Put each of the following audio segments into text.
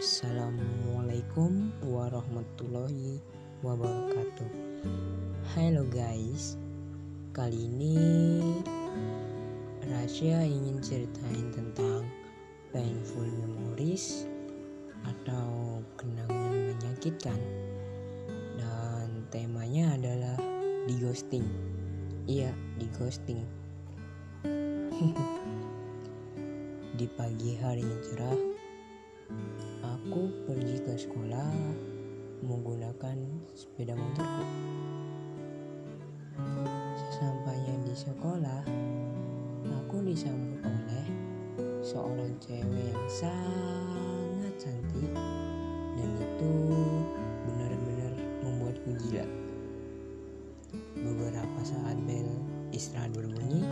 Assalamualaikum warahmatullahi wabarakatuh. Halo guys Kali ini Rasya ingin ceritain tentang Painful memories Atau kenangan menyakitkan. Dan temanya adalah di ghosting Iya di ghosting Di pagi hari yang cerah Aku pergi ke sekolah menggunakan sepeda motorku. Sesampainya di sekolah, aku disambut oleh seorang cewek yang sangat cantik dan itu benar-benar membuatku gila. Beberapa saat bel istirahat berbunyi,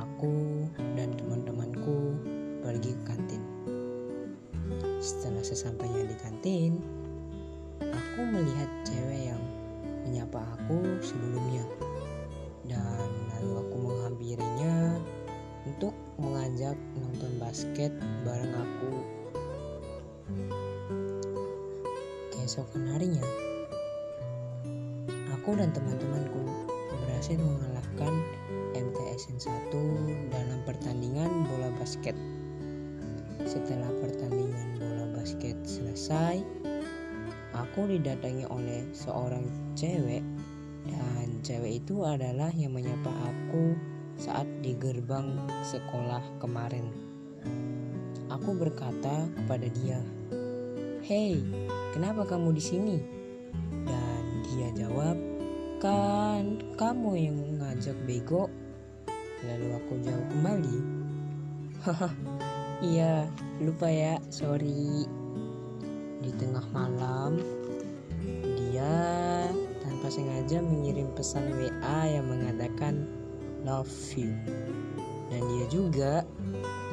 aku dan Setelah sesampainya di kantin, aku melihat cewek yang menyapa aku sebelumnya. Dan lalu aku menghampirinya untuk mengajak nonton basket bareng aku. Keesokan harinya, aku dan teman-temanku berhasil mengalahkan MTSN 1 dalam pertandingan bola basket. Setelah pertandingan bola basket selesai, aku didatangi oleh seorang cewek dan cewek itu adalah yang menyapa aku saat di gerbang sekolah kemarin. Aku berkata kepada dia, "Hei, kenapa kamu di sini?" Dan dia jawab, "Kan kamu yang ngajak bego." Lalu aku jawab kembali, "Haha, Iya, lupa ya, sorry. Di tengah malam, dia tanpa sengaja mengirim pesan WA yang mengatakan love you. Dan dia juga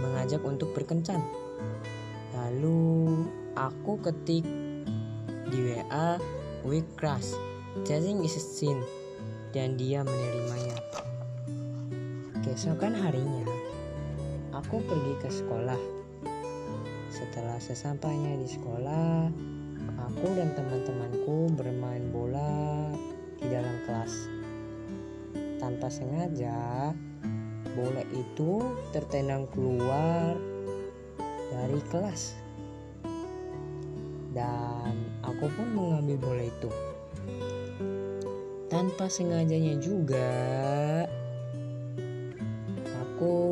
mengajak untuk berkencan. Lalu aku ketik di WA we crush. Chasing is a sin. Dan dia menerimanya. Keesokan harinya, Aku pergi ke sekolah. Setelah sesampainya di sekolah, aku dan teman-temanku bermain bola di dalam kelas. Tanpa sengaja, bola itu tertendang keluar dari kelas. Dan aku pun mengambil bola itu. Tanpa sengajanya juga, aku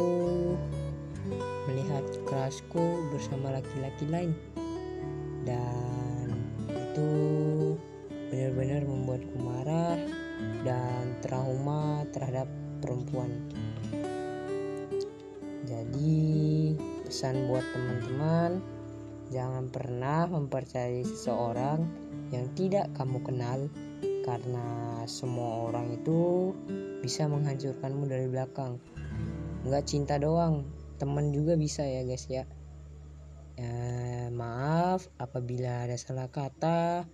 kelasku bersama laki-laki lain. Dan itu benar-benar membuatku marah dan trauma terhadap perempuan. Jadi pesan buat teman-teman jangan pernah mempercayai seseorang yang tidak kamu kenal karena semua orang itu bisa menghancurkanmu dari belakang. Nggak cinta doang teman juga bisa ya guys ya. Ya maaf apabila ada salah kata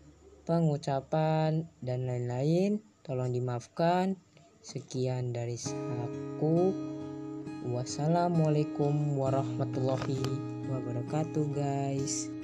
pengucapan dan lain-lain. Tolong dimaafkan. Sekian dari aku. Wassalamualaikum warahmatullahi wabarakatuh guys